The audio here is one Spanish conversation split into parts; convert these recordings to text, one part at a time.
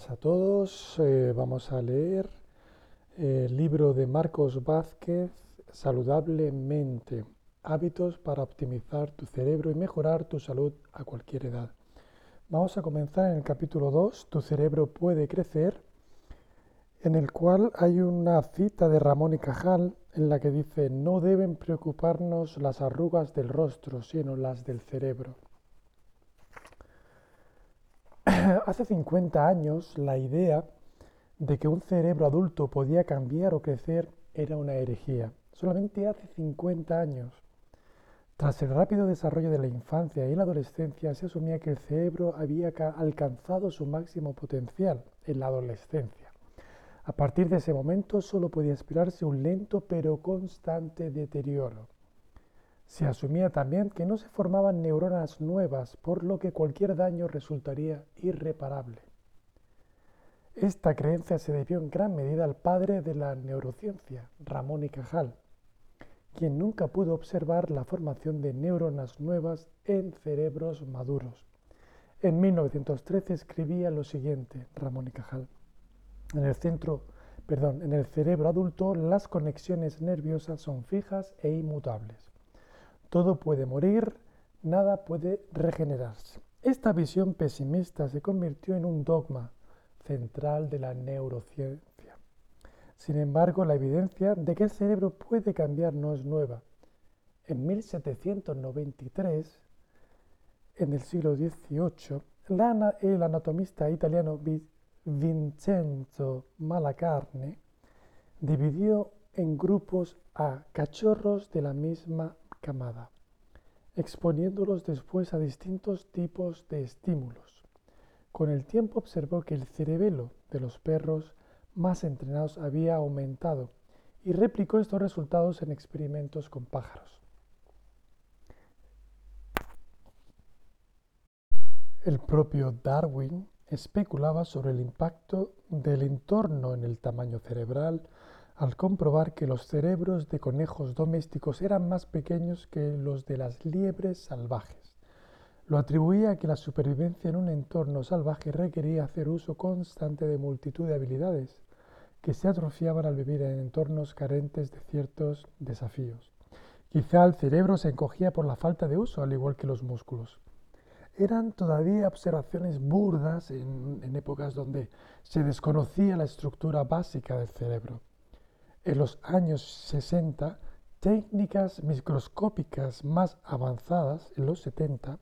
buenas a todos. Eh, vamos a leer el libro de Marcos Vázquez, Saludablemente, hábitos para optimizar tu cerebro y mejorar tu salud a cualquier edad. Vamos a comenzar en el capítulo 2, Tu cerebro puede crecer, en el cual hay una cita de Ramón y Cajal en la que dice, no deben preocuparnos las arrugas del rostro, sino las del cerebro. Hace 50 años la idea de que un cerebro adulto podía cambiar o crecer era una herejía. Solamente hace 50 años. Tras el rápido desarrollo de la infancia y la adolescencia se asumía que el cerebro había alcanzado su máximo potencial en la adolescencia. A partir de ese momento solo podía esperarse un lento pero constante deterioro. Se asumía también que no se formaban neuronas nuevas, por lo que cualquier daño resultaría irreparable. Esta creencia se debió en gran medida al padre de la neurociencia, Ramón y Cajal, quien nunca pudo observar la formación de neuronas nuevas en cerebros maduros. En 1913 escribía lo siguiente, Ramón y Cajal. En el en el cerebro adulto las conexiones nerviosas son fijas e inmutables. Todo puede morir, nada puede regenerarse. Esta visión pesimista se convirtió en un dogma central de la neurociencia. Sin embargo, la evidencia de que el cerebro puede cambiar no es nueva. En 1793, en el siglo XVIII, el anatomista italiano Vincenzo Malacarne dividió en grupos a cachorros de la misma camada, exponiéndolos después a distintos tipos de estímulos. Con el tiempo observó que el cerebelo de los perros más entrenados había aumentado y replicó estos resultados en experimentos con pájaros. El propio Darwin especulaba sobre el impacto del entorno en el tamaño cerebral al comprobar que los cerebros de conejos domésticos eran más pequeños que los de las liebres salvajes. Lo atribuía a que la supervivencia en un entorno salvaje requería hacer uso constante de multitud de habilidades que se atrofiaban al vivir en entornos carentes de ciertos desafíos. Quizá el cerebro se encogía por la falta de uso, al igual que los músculos. Eran todavía observaciones burdas en, en épocas donde se desconocía la estructura básica del cerebro. En los años 60, técnicas microscópicas más avanzadas, en los 70,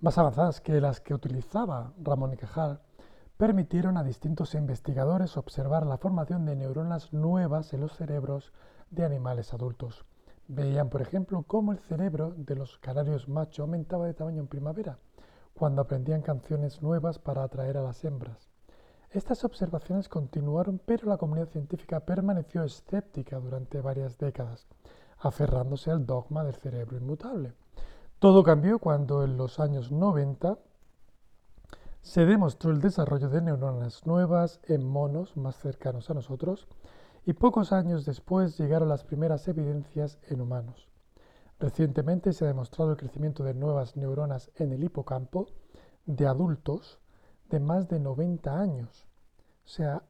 más avanzadas que las que utilizaba Ramón y Cajal, permitieron a distintos investigadores observar la formación de neuronas nuevas en los cerebros de animales adultos. Veían, por ejemplo, cómo el cerebro de los canarios macho aumentaba de tamaño en primavera, cuando aprendían canciones nuevas para atraer a las hembras. Estas observaciones continuaron, pero la comunidad científica permaneció escéptica durante varias décadas, aferrándose al dogma del cerebro inmutable. Todo cambió cuando en los años 90 se demostró el desarrollo de neuronas nuevas en monos más cercanos a nosotros y pocos años después llegaron las primeras evidencias en humanos. Recientemente se ha demostrado el crecimiento de nuevas neuronas en el hipocampo de adultos de más de 90 años. O sea,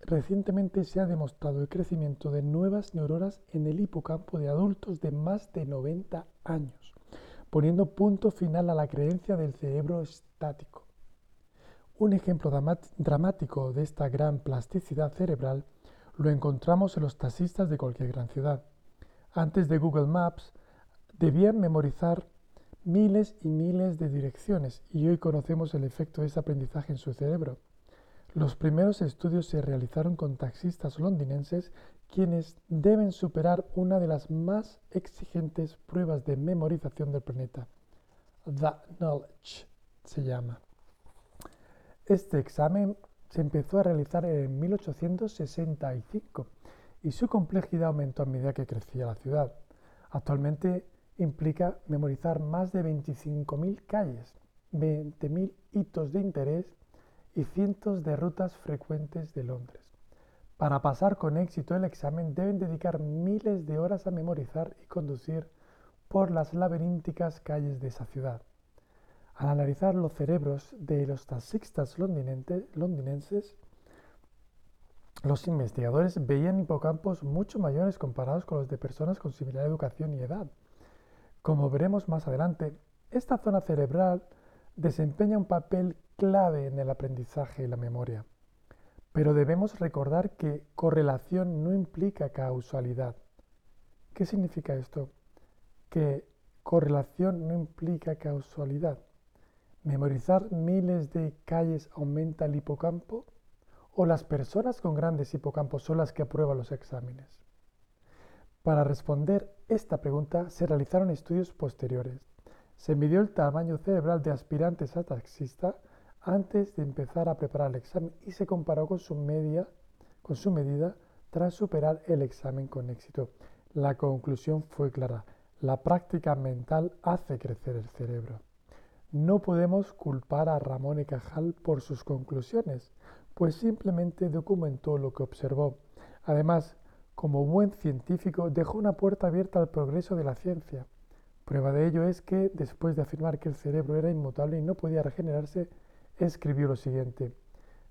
recientemente se ha demostrado el crecimiento de nuevas neuronas en el hipocampo de adultos de más de 90 años, poniendo punto final a la creencia del cerebro estático. Un ejemplo dramático de esta gran plasticidad cerebral lo encontramos en los taxistas de cualquier gran ciudad. Antes de Google Maps, debían memorizar miles y miles de direcciones y hoy conocemos el efecto de ese aprendizaje en su cerebro. Los primeros estudios se realizaron con taxistas londinenses quienes deben superar una de las más exigentes pruebas de memorización del planeta. The Knowledge se llama. Este examen se empezó a realizar en 1865 y su complejidad aumentó a medida que crecía la ciudad. Actualmente implica memorizar más de 25.000 calles, 20.000 hitos de interés y cientos de rutas frecuentes de Londres. Para pasar con éxito el examen deben dedicar miles de horas a memorizar y conducir por las laberínticas calles de esa ciudad. Al analizar los cerebros de los taxistas londinenses, los investigadores veían hipocampos mucho mayores comparados con los de personas con similar educación y edad. Como veremos más adelante, esta zona cerebral desempeña un papel clave en el aprendizaje y la memoria. Pero debemos recordar que correlación no implica causalidad. ¿Qué significa esto? Que correlación no implica causalidad. ¿Memorizar miles de calles aumenta el hipocampo? ¿O las personas con grandes hipocampos son las que aprueban los exámenes? Para responder esta pregunta se realizaron estudios posteriores. Se midió el tamaño cerebral de aspirantes a taxista antes de empezar a preparar el examen y se comparó con su, media, con su medida tras superar el examen con éxito. La conclusión fue clara. La práctica mental hace crecer el cerebro. No podemos culpar a Ramón y Cajal por sus conclusiones, pues simplemente documentó lo que observó. Además, como buen científico, dejó una puerta abierta al progreso de la ciencia. Prueba de ello es que, después de afirmar que el cerebro era inmutable y no podía regenerarse, escribió lo siguiente.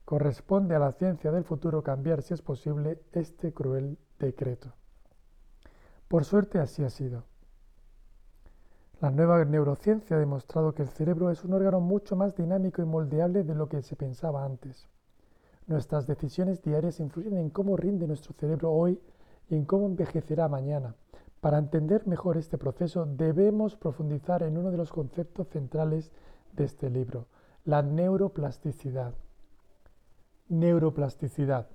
Corresponde a la ciencia del futuro cambiar, si es posible, este cruel decreto. Por suerte así ha sido. La nueva neurociencia ha demostrado que el cerebro es un órgano mucho más dinámico y moldeable de lo que se pensaba antes. Nuestras decisiones diarias influyen en cómo rinde nuestro cerebro hoy y en cómo envejecerá mañana. Para entender mejor este proceso debemos profundizar en uno de los conceptos centrales de este libro, la neuroplasticidad. Neuroplasticidad.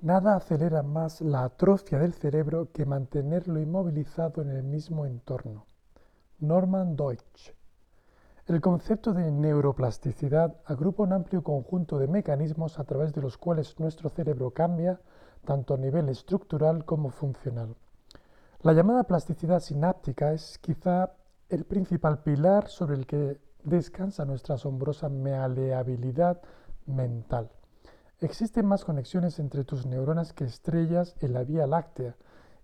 Nada acelera más la atrofia del cerebro que mantenerlo inmovilizado en el mismo entorno. Norman Deutsch. El concepto de neuroplasticidad agrupa un amplio conjunto de mecanismos a través de los cuales nuestro cerebro cambia tanto a nivel estructural como funcional. La llamada plasticidad sináptica es quizá el principal pilar sobre el que descansa nuestra asombrosa maleabilidad mental. Existen más conexiones entre tus neuronas que estrellas en la Vía Láctea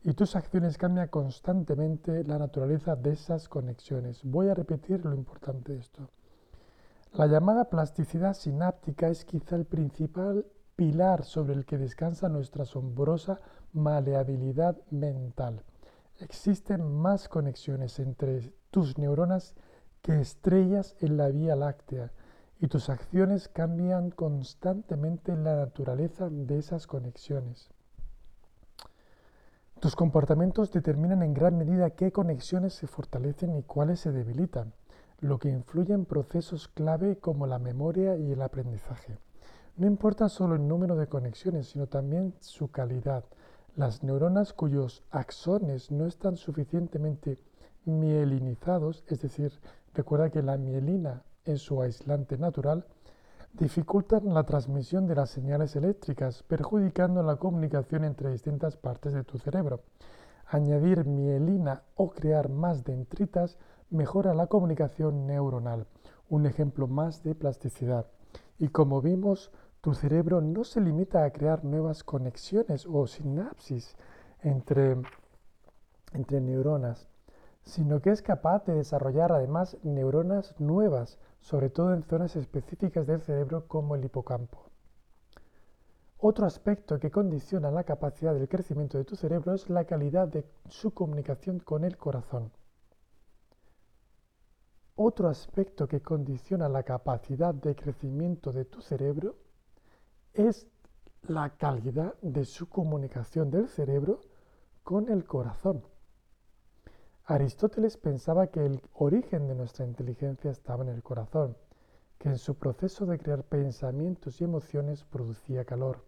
y tus acciones cambian constantemente la naturaleza de esas conexiones. Voy a repetir lo importante de esto. La llamada plasticidad sináptica es quizá el principal pilar sobre el que descansa nuestra asombrosa maleabilidad mental. Existen más conexiones entre tus neuronas que estrellas en la Vía Láctea y tus acciones cambian constantemente la naturaleza de esas conexiones. Tus comportamientos determinan en gran medida qué conexiones se fortalecen y cuáles se debilitan, lo que influye en procesos clave como la memoria y el aprendizaje. No importa solo el número de conexiones, sino también su calidad. Las neuronas cuyos axones no están suficientemente mielinizados, es decir, recuerda que la mielina es su aislante natural, dificultan la transmisión de las señales eléctricas, perjudicando la comunicación entre distintas partes de tu cerebro. Añadir mielina o crear más dendritas mejora la comunicación neuronal, un ejemplo más de plasticidad. Y como vimos, tu cerebro no se limita a crear nuevas conexiones o sinapsis entre, entre neuronas, sino que es capaz de desarrollar además neuronas nuevas, sobre todo en zonas específicas del cerebro como el hipocampo. Otro aspecto que condiciona la capacidad del crecimiento de tu cerebro es la calidad de su comunicación con el corazón. Otro aspecto que condiciona la capacidad de crecimiento de tu cerebro es la calidad de su comunicación del cerebro con el corazón. Aristóteles pensaba que el origen de nuestra inteligencia estaba en el corazón, que en su proceso de crear pensamientos y emociones producía calor.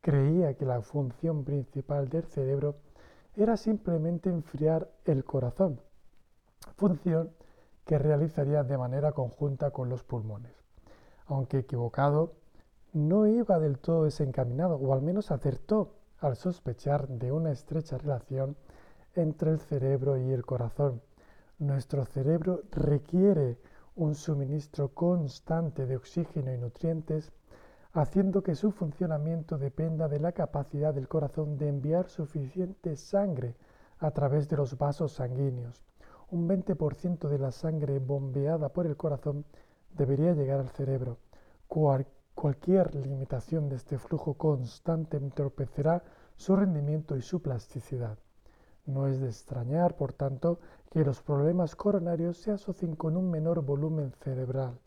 Creía que la función principal del cerebro era simplemente enfriar el corazón, función que realizaría de manera conjunta con los pulmones. Aunque equivocado, no iba del todo desencaminado, o al menos acertó al sospechar de una estrecha relación entre el cerebro y el corazón. Nuestro cerebro requiere un suministro constante de oxígeno y nutrientes, haciendo que su funcionamiento dependa de la capacidad del corazón de enviar suficiente sangre a través de los vasos sanguíneos. un 20% de la sangre bombeada por el corazón debería llegar al cerebro. cualquier limitación de este flujo constante entorpecerá su rendimiento y su plasticidad. No es de extrañar, por tanto, que los problemas coronarios se asocien con un menor volumen cerebral.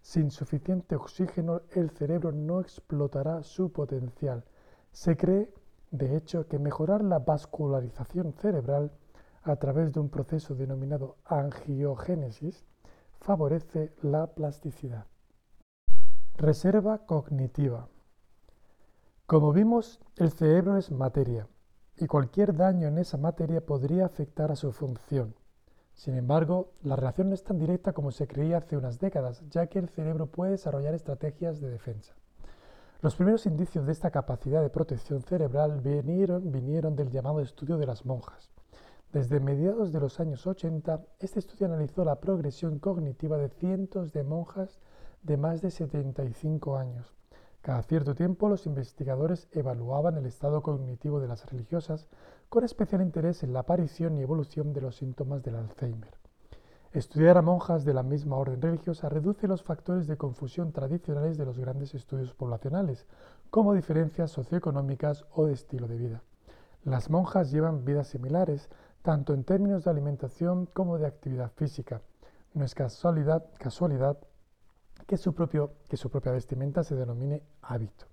Sin suficiente oxígeno, el cerebro no explotará su potencial. Se cree, de hecho, que mejorar la vascularización cerebral a través de un proceso denominado angiogénesis favorece la plasticidad. Reserva cognitiva. Como vimos, el cerebro es materia y cualquier daño en esa materia podría afectar a su función. Sin embargo, la relación no es tan directa como se creía hace unas décadas, ya que el cerebro puede desarrollar estrategias de defensa. Los primeros indicios de esta capacidad de protección cerebral vinieron, vinieron del llamado estudio de las monjas. Desde mediados de los años 80, este estudio analizó la progresión cognitiva de cientos de monjas de más de 75 años. Cada cierto tiempo los investigadores evaluaban el estado cognitivo de las religiosas con especial interés en la aparición y evolución de los síntomas del Alzheimer. Estudiar a monjas de la misma orden religiosa reduce los factores de confusión tradicionales de los grandes estudios poblacionales, como diferencias socioeconómicas o de estilo de vida. Las monjas llevan vidas similares, tanto en términos de alimentación como de actividad física. No es casualidad, que su, propio, que su propia vestimenta se denomine hábito.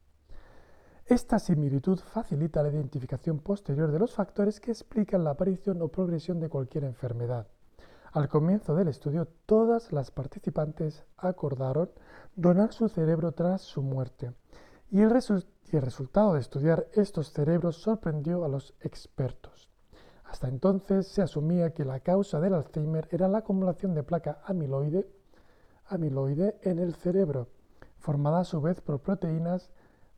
Esta similitud facilita la identificación posterior de los factores que explican la aparición o progresión de cualquier enfermedad. Al comienzo del estudio, todas las participantes acordaron donar su cerebro tras su muerte, y el, y el resultado de estudiar estos cerebros sorprendió a los expertos. Hasta entonces se asumía que la causa del Alzheimer era la acumulación de placa amiloide amiloide en el cerebro, formada a su vez por proteínas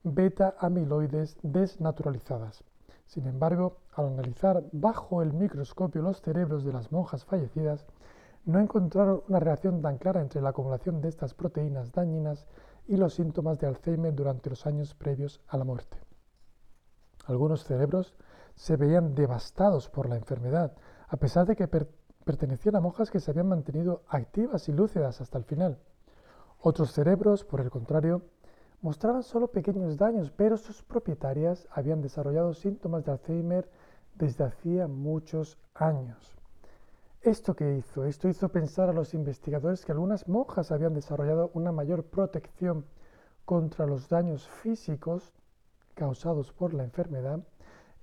beta-amiloides desnaturalizadas. Sin embargo, al analizar bajo el microscopio los cerebros de las monjas fallecidas, no encontraron una relación tan clara entre la acumulación de estas proteínas dañinas y los síntomas de Alzheimer durante los años previos a la muerte. Algunos cerebros se veían devastados por la enfermedad, a pesar de que pertenecían a monjas que se habían mantenido activas y lúcidas hasta el final. Otros cerebros, por el contrario, mostraban solo pequeños daños, pero sus propietarias habían desarrollado síntomas de Alzheimer desde hacía muchos años. ¿Esto qué hizo? Esto hizo pensar a los investigadores que algunas monjas habían desarrollado una mayor protección contra los daños físicos causados por la enfermedad,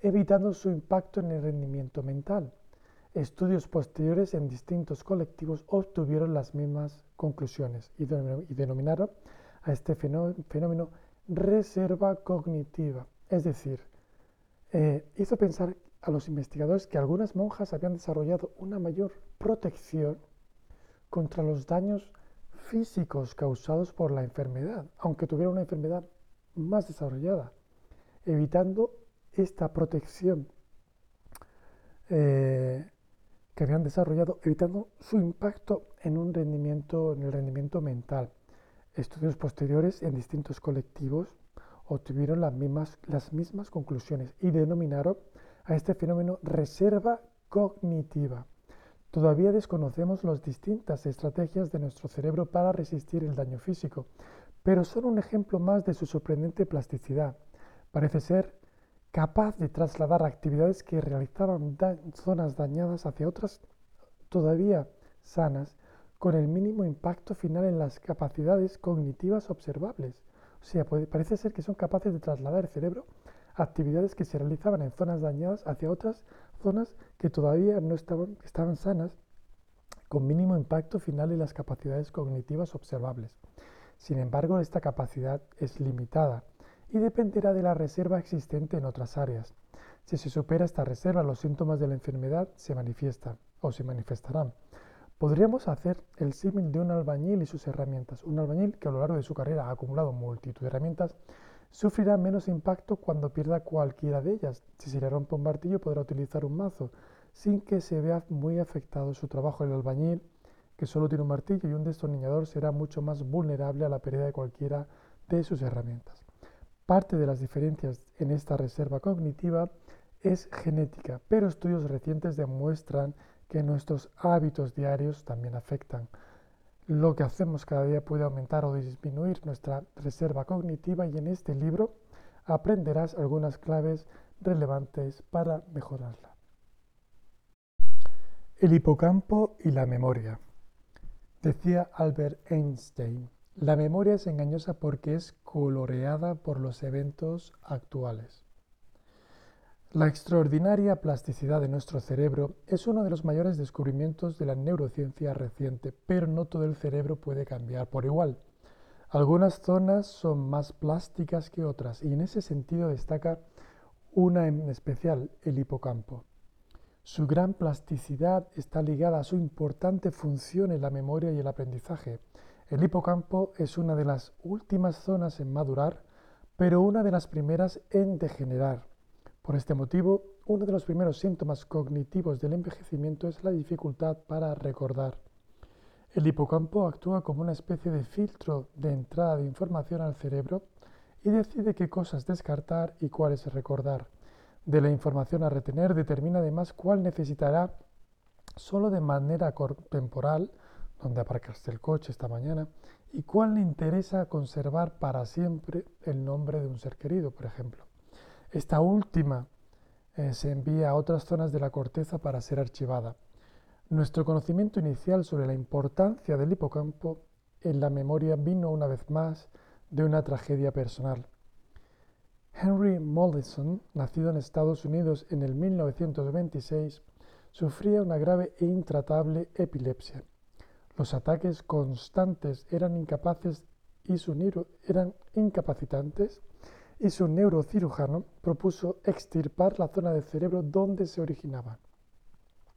evitando su impacto en el rendimiento mental. Estudios posteriores en distintos colectivos obtuvieron las mismas conclusiones y denominaron a este fenómeno reserva cognitiva. Es decir, eh, hizo pensar a los investigadores que algunas monjas habían desarrollado una mayor protección contra los daños físicos causados por la enfermedad, aunque tuvieran una enfermedad más desarrollada, evitando esta protección eh, que habían desarrollado, evitando su impacto en, un rendimiento, en el rendimiento mental. Estudios posteriores en distintos colectivos obtuvieron las mismas, las mismas conclusiones y denominaron a este fenómeno reserva cognitiva. Todavía desconocemos las distintas estrategias de nuestro cerebro para resistir el daño físico, pero son un ejemplo más de su sorprendente plasticidad. Parece ser capaz de trasladar actividades que realizaban zonas dañadas hacia otras todavía sanas, con el mínimo impacto final en las capacidades cognitivas observables. O sea, parece ser que son capaces de trasladar el cerebro actividades que se realizaban en zonas dañadas hacia otras zonas que todavía no estaban, estaban sanas, con mínimo impacto final en las capacidades cognitivas observables. Sin embargo, esta capacidad es limitada y dependerá de la reserva existente en otras áreas. Si se supera esta reserva, los síntomas de la enfermedad se manifiestan o se manifestarán. Podríamos hacer el símil de un albañil y sus herramientas. Un albañil que a lo largo de su carrera ha acumulado multitud de herramientas sufrirá menos impacto cuando pierda cualquiera de ellas. Si se le rompe un martillo podrá utilizar un mazo sin que se vea muy afectado su trabajo. El albañil que solo tiene un martillo y un destornillador será mucho más vulnerable a la pérdida de cualquiera de sus herramientas. Parte de las diferencias en esta reserva cognitiva es genética, pero estudios recientes demuestran que nuestros hábitos diarios también afectan. Lo que hacemos cada día puede aumentar o disminuir nuestra reserva cognitiva y en este libro aprenderás algunas claves relevantes para mejorarla. El hipocampo y la memoria. Decía Albert Einstein, la memoria es engañosa porque es coloreada por los eventos actuales. La extraordinaria plasticidad de nuestro cerebro es uno de los mayores descubrimientos de la neurociencia reciente, pero no todo el cerebro puede cambiar por igual. Algunas zonas son más plásticas que otras y en ese sentido destaca una en especial, el hipocampo. Su gran plasticidad está ligada a su importante función en la memoria y el aprendizaje. El hipocampo es una de las últimas zonas en madurar, pero una de las primeras en degenerar. Por este motivo, uno de los primeros síntomas cognitivos del envejecimiento es la dificultad para recordar. El hipocampo actúa como una especie de filtro de entrada de información al cerebro y decide qué cosas descartar y cuáles recordar. De la información a retener determina además cuál necesitará solo de manera temporal, donde aparcaste el coche esta mañana, y cuál le interesa conservar para siempre el nombre de un ser querido, por ejemplo. Esta última eh, se envía a otras zonas de la corteza para ser archivada. Nuestro conocimiento inicial sobre la importancia del hipocampo en la memoria vino una vez más de una tragedia personal. Henry Mollison, nacido en Estados Unidos en el 1926, sufría una grave e intratable epilepsia. Los ataques constantes eran incapaces y su eran incapacitantes y su neurocirujano propuso extirpar la zona del cerebro donde se originaban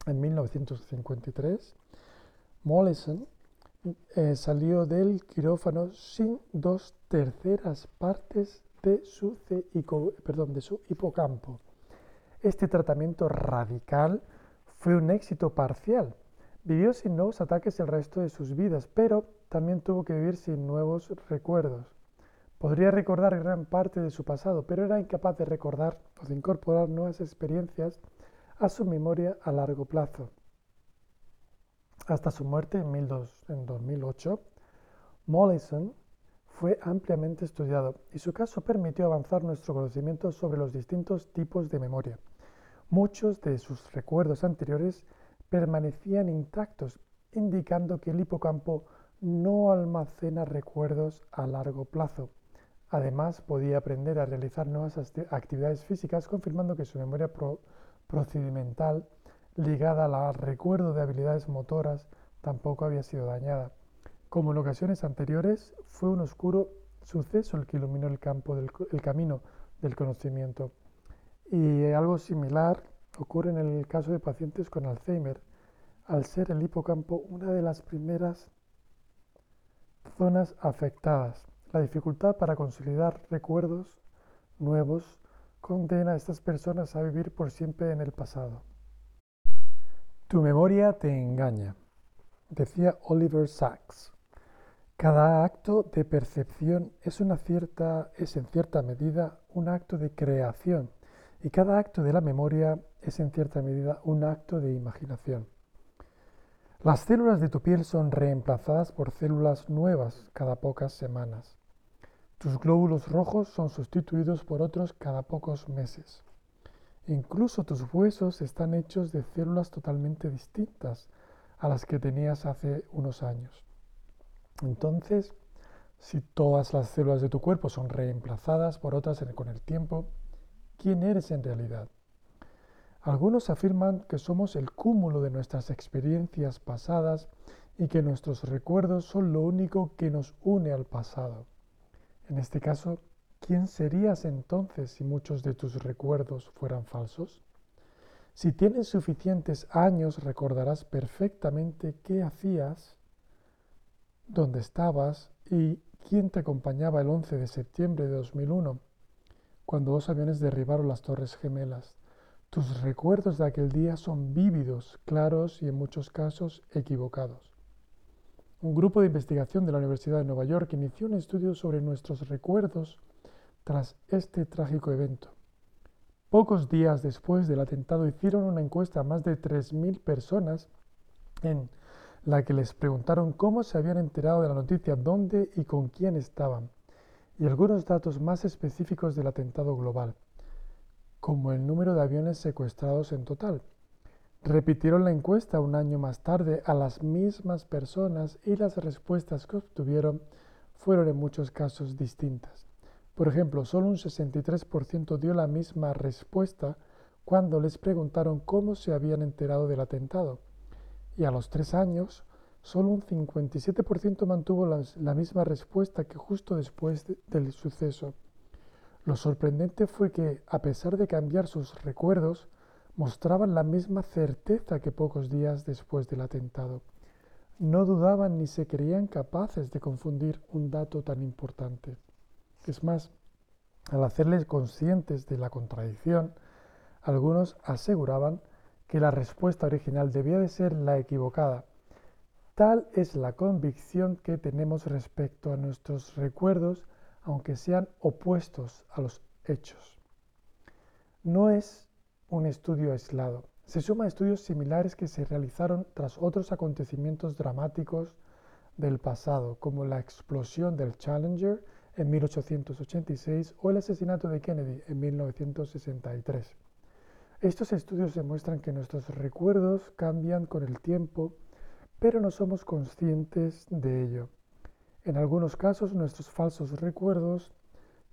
en 1953, Mollison eh, salió del quirófano sin dos terceras partes de su hipocampo. Este tratamiento radical fue un éxito parcial. Vivió sin nuevos ataques el resto de sus vidas, pero también tuvo que vivir sin nuevos recuerdos. Podría recordar gran parte de su pasado, pero era incapaz de recordar o de incorporar nuevas experiencias a su memoria a largo plazo. Hasta su muerte en, 2008, Mollison fue ampliamente estudiado y su caso permitió avanzar nuestro conocimiento sobre los distintos tipos de memoria. Muchos de sus recuerdos anteriores permanecían intactos, indicando que el hipocampo no almacena recuerdos a largo plazo. Además, podía aprender a realizar nuevas actividades físicas, confirmando que su memoria procedimental ligada al recuerdo de habilidades motoras tampoco había sido dañada. Como en ocasiones anteriores, fue un oscuro suceso el que iluminó el, campo del, el camino del conocimiento. Y algo similar ocurre en el caso de pacientes con Alzheimer, al ser el hipocampo una de las primeras zonas afectadas. La dificultad para consolidar recuerdos nuevos condena a estas personas a vivir por siempre en el pasado. Tu memoria te engaña, decía Oliver Sacks. Cada acto de percepción es, una cierta, es en cierta medida un acto de creación y cada acto de la memoria es en cierta medida un acto de imaginación. Las células de tu piel son reemplazadas por células nuevas cada pocas semanas. Tus glóbulos rojos son sustituidos por otros cada pocos meses. Incluso tus huesos están hechos de células totalmente distintas a las que tenías hace unos años. Entonces, si todas las células de tu cuerpo son reemplazadas por otras con el tiempo, ¿quién eres en realidad? Algunos afirman que somos el cúmulo de nuestras experiencias pasadas y que nuestros recuerdos son lo único que nos une al pasado. En este caso, ¿quién serías entonces si muchos de tus recuerdos fueran falsos? Si tienes suficientes años recordarás perfectamente qué hacías, dónde estabas y quién te acompañaba el 11 de septiembre de 2001, cuando dos aviones derribaron las Torres Gemelas. Tus recuerdos de aquel día son vívidos, claros y en muchos casos equivocados. Un grupo de investigación de la Universidad de Nueva York inició un estudio sobre nuestros recuerdos tras este trágico evento. Pocos días después del atentado hicieron una encuesta a más de 3.000 personas en la que les preguntaron cómo se habían enterado de la noticia, dónde y con quién estaban, y algunos datos más específicos del atentado global, como el número de aviones secuestrados en total. Repitieron la encuesta un año más tarde a las mismas personas y las respuestas que obtuvieron fueron en muchos casos distintas. Por ejemplo, solo un 63% dio la misma respuesta cuando les preguntaron cómo se habían enterado del atentado y a los tres años solo un 57% mantuvo la, misma respuesta que justo después del suceso. Lo sorprendente fue que, a pesar de cambiar sus recuerdos, mostraban la misma certeza que pocos días después del atentado. No dudaban ni se creían capaces de confundir un dato tan importante. Es más, al hacerles conscientes de la contradicción, algunos aseguraban que la respuesta original debía de ser la equivocada. Tal es la convicción que tenemos respecto a nuestros recuerdos, aunque sean opuestos a los hechos. No es un estudio aislado. Se suma a estudios similares que se realizaron tras otros acontecimientos dramáticos del pasado, como la explosión del Challenger en 1886 o el asesinato de Kennedy en 1963. Estos estudios demuestran que nuestros recuerdos cambian con el tiempo, pero no somos conscientes de ello. En algunos casos nuestros falsos recuerdos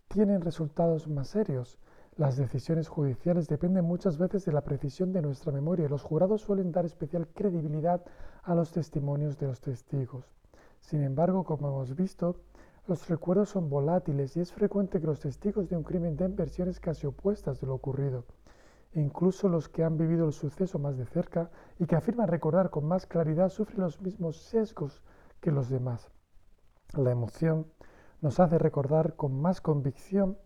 tienen resultados más serios. Las decisiones judiciales dependen muchas veces de la precisión de nuestra memoria y los jurados suelen dar especial credibilidad a los testimonios de los testigos. Sin embargo, como hemos visto, los recuerdos son volátiles y es frecuente que los testigos de un crimen den versiones casi opuestas de lo ocurrido incluso los que han vivido el suceso más de cerca y que afirman recordar con más claridad sufren los mismos sesgos que los demás. La emoción nos hace recordar con más convicción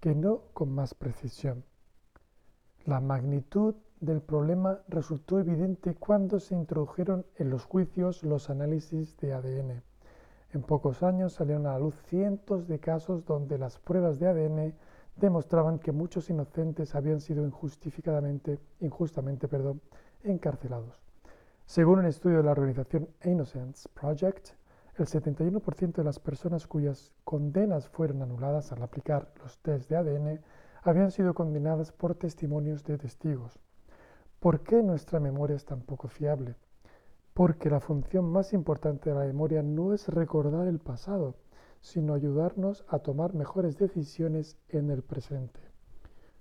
que no con más precisión. La magnitud del problema resultó evidente cuando se introdujeron en los juicios los análisis de ADN. En pocos años salieron a la luz cientos de casos donde las pruebas de ADN demostraban que muchos inocentes habían sido injustificadamente, injustamente perdón, encarcelados. Según un estudio de la organización Innocence Project, el 71% de las personas cuyas condenas fueron anuladas al aplicar los test de ADN habían sido condenadas por testimonios de testigos. ¿Por qué nuestra memoria es tan poco fiable? Porque la función más importante de la memoria no es recordar el pasado, sino ayudarnos a tomar mejores decisiones en el presente.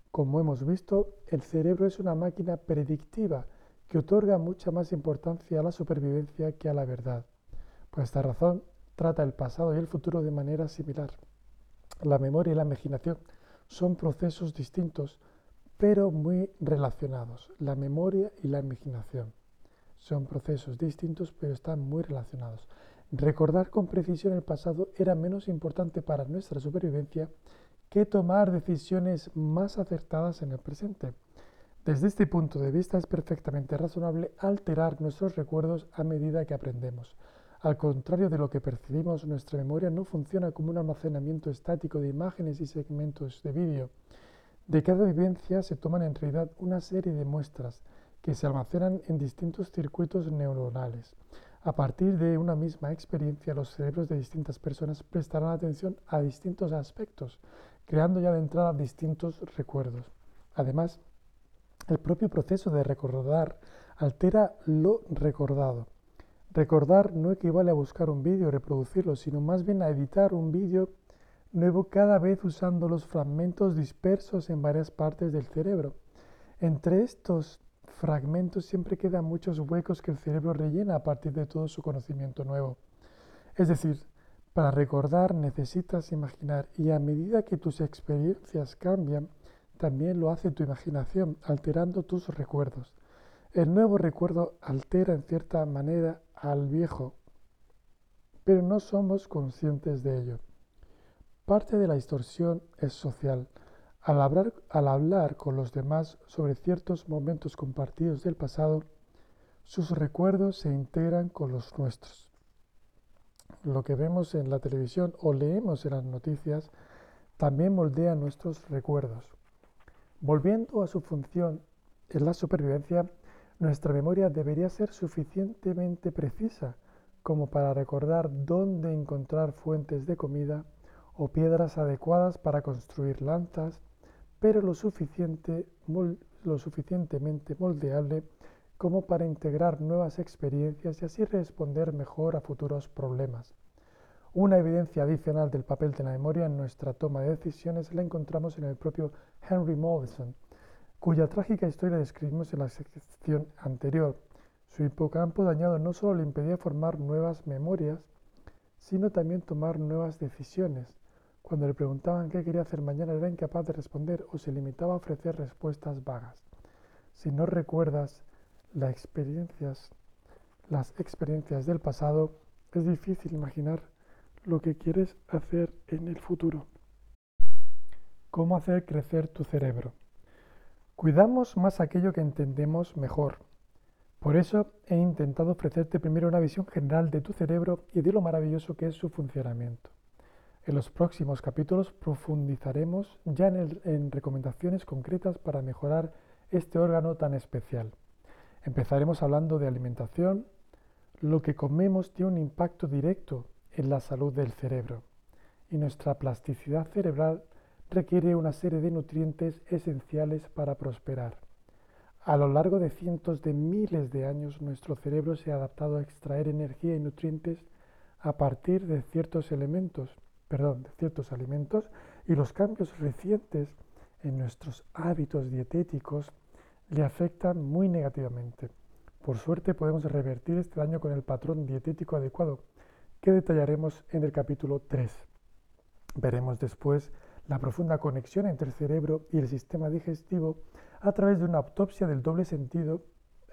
Como hemos visto, el cerebro es una máquina predictiva que otorga mucha más importancia a la supervivencia que a la verdad. Por esta razón, trata el pasado y el futuro de manera similar. La memoria y la imaginación son procesos distintos, pero muy relacionados. La memoria y la imaginación son procesos distintos, pero están muy relacionados. Recordar con precisión el pasado era menos importante para nuestra supervivencia que tomar decisiones más acertadas en el presente. Desde este punto de vista es perfectamente razonable alterar nuestros recuerdos a medida que aprendemos. Al contrario de lo que percibimos, nuestra memoria no funciona como un almacenamiento estático de imágenes y segmentos de vídeo. De cada vivencia se toman en realidad una serie de muestras que se almacenan en distintos circuitos neuronales. A partir de una misma experiencia, los cerebros de distintas personas prestarán atención a distintos aspectos, creando ya de entrada distintos recuerdos. Además, el propio proceso de recordar altera lo recordado. Recordar no equivale a buscar un vídeo y reproducirlo, sino más bien a editar un vídeo nuevo cada vez usando los fragmentos dispersos en varias partes del cerebro. Entre estos fragmentos siempre quedan muchos huecos que el cerebro rellena a partir de todo su conocimiento nuevo. Es decir, para recordar necesitas imaginar y a medida que tus experiencias cambian, también lo hace tu imaginación, alterando tus recuerdos. El nuevo recuerdo altera en cierta manera al viejo, pero no somos conscientes de ello. Parte de la distorsión es social. Al hablar, con los demás sobre ciertos momentos compartidos del pasado, sus recuerdos se integran con los nuestros. Lo que vemos en la televisión o leemos en las noticias también moldea nuestros recuerdos. Volviendo a su función en la supervivencia, nuestra memoria debería ser suficientemente precisa como para recordar dónde encontrar fuentes de comida o piedras adecuadas para construir lanzas, pero lo, suficiente, lo suficientemente moldeable como para integrar nuevas experiencias y así responder mejor a futuros problemas. Una evidencia adicional del papel de la memoria en nuestra toma de decisiones la encontramos en el propio Henry Mollison, cuya trágica historia describimos en la sección anterior. Su hipocampo dañado no solo le impedía formar nuevas memorias, sino también tomar nuevas decisiones. Cuando le preguntaban qué quería hacer mañana era incapaz de responder o se limitaba a ofrecer respuestas vagas. Si no recuerdas las experiencias, las experiencias del pasado, es difícil imaginar lo que quieres hacer en el futuro. ¿Cómo hacer crecer tu cerebro? Cuidamos más aquello que entendemos mejor. Por eso he intentado ofrecerte primero una visión general de tu cerebro y de lo maravilloso que es su funcionamiento. En los próximos capítulos profundizaremos ya en, en recomendaciones concretas para mejorar este órgano tan especial. Empezaremos hablando de alimentación. Lo que comemos tiene un impacto directo en la salud del cerebro y nuestra plasticidad cerebral requiere una serie de nutrientes esenciales para prosperar. A lo largo de cientos de miles de años nuestro cerebro se ha adaptado a extraer energía y nutrientes a partir de ciertos elementos, perdón, de ciertos alimentos y los cambios recientes en nuestros hábitos dietéticos le afectan muy negativamente. Por suerte podemos revertir este daño con el patrón dietético adecuado, que detallaremos en el capítulo 3. Veremos después la profunda conexión entre el cerebro y el sistema digestivo a través de una autopsia del doble sentido,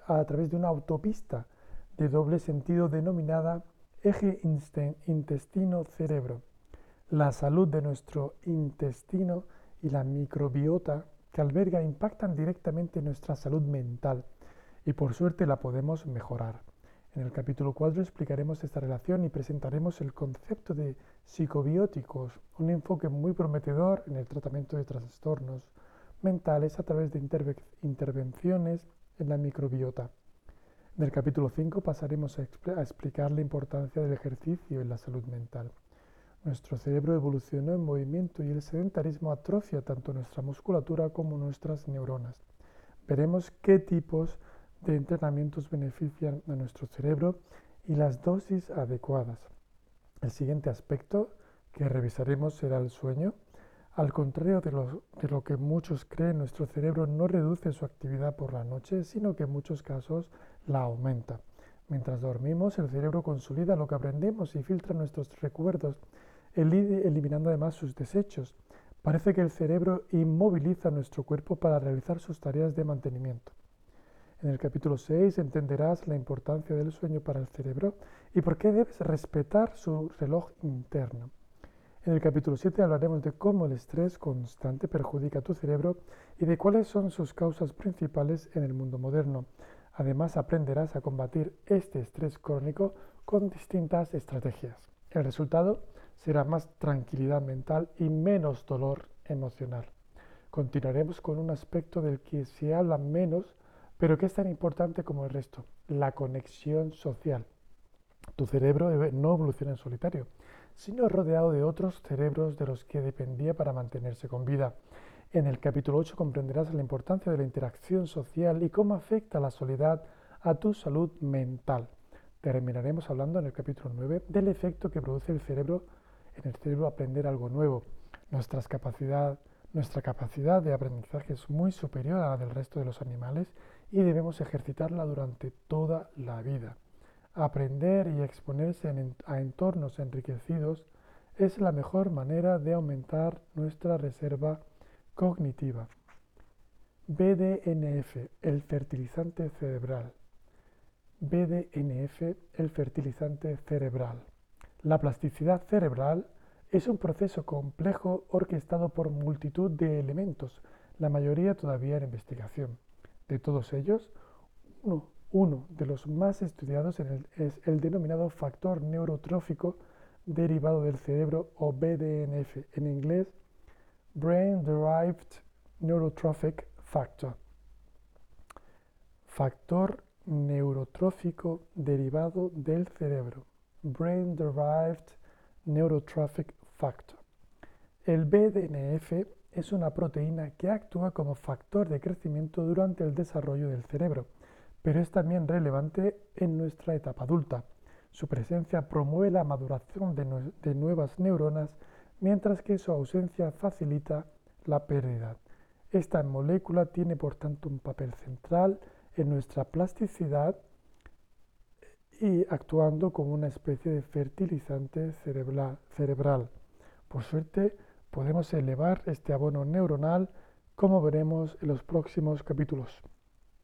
a través de una autopista de doble sentido denominada eje intestino-cerebro. La salud de nuestro intestino y la microbiota que alberga impactan directamente en nuestra salud mental y por suerte la podemos mejorar. En el capítulo 4 explicaremos esta relación y presentaremos el concepto de psicobióticos, un enfoque muy prometedor en el tratamiento de trastornos mentales a través de intervenciones en la microbiota. En el capítulo 5 pasaremos a explicar la importancia del ejercicio en la salud mental. Nuestro cerebro evolucionó en movimiento y el sedentarismo atrofia tanto nuestra musculatura como nuestras neuronas. Veremos qué tipos de entrenamientos benefician a nuestro cerebro y las dosis adecuadas. El siguiente aspecto que revisaremos será el sueño. Al contrario de lo, de lo, que muchos creen, nuestro cerebro no reduce su actividad por la noche, sino que en muchos casos la aumenta. Mientras dormimos, el cerebro consolida lo que aprendemos y filtra nuestros recuerdos, eliminando además sus desechos. Parece que el cerebro inmoviliza nuestro cuerpo para realizar sus tareas de mantenimiento. En el capítulo 6 entenderás la importancia del sueño para el cerebro y por qué debes respetar su reloj interno. En el capítulo 7 hablaremos de cómo el estrés constante perjudica tu cerebro y de cuáles son sus causas principales en el mundo moderno. Además aprenderás a combatir este estrés crónico con distintas estrategias. El resultado será más tranquilidad mental y menos dolor emocional. Continuaremos con un aspecto del que se habla menos pero que es tan importante como el resto, la conexión social. Tu cerebro no evoluciona en solitario, sino rodeado de otros cerebros de los que dependía para mantenerse con vida. En el capítulo 8 comprenderás la importancia de la interacción social y cómo afecta la soledad a tu salud mental. Terminaremos hablando en el capítulo 9 del efecto que produce el cerebro en el cerebro aprender algo nuevo, nuestra capacidad de aprendizaje es muy superior a la del resto de los animales y debemos ejercitarla durante toda la vida. Aprender y exponerse a entornos enriquecidos es la mejor manera de aumentar nuestra reserva cognitiva. BDNF, el fertilizante cerebral. BDNF, el fertilizante cerebral. La plasticidad cerebral es un proceso complejo orquestado por multitud de elementos, la mayoría todavía en investigación. De todos ellos, uno, de los más estudiados es el denominado factor neurotrófico derivado del cerebro o BDNF, en inglés Brain Derived Neurotrophic Factor. Factor neurotrófico derivado del cerebro. Brain Derived Neurotrophic Factor. El BDNF es una proteína que actúa como factor de crecimiento durante el desarrollo del cerebro, pero es también relevante en nuestra etapa adulta. Su presencia promueve la maduración de, nuevas neuronas, mientras que su ausencia facilita la pérdida. Esta molécula tiene por tanto un papel central en nuestra plasticidad y actuando como una especie de fertilizante cerebral. Por suerte, podemos elevar este abono neuronal como veremos en los próximos capítulos.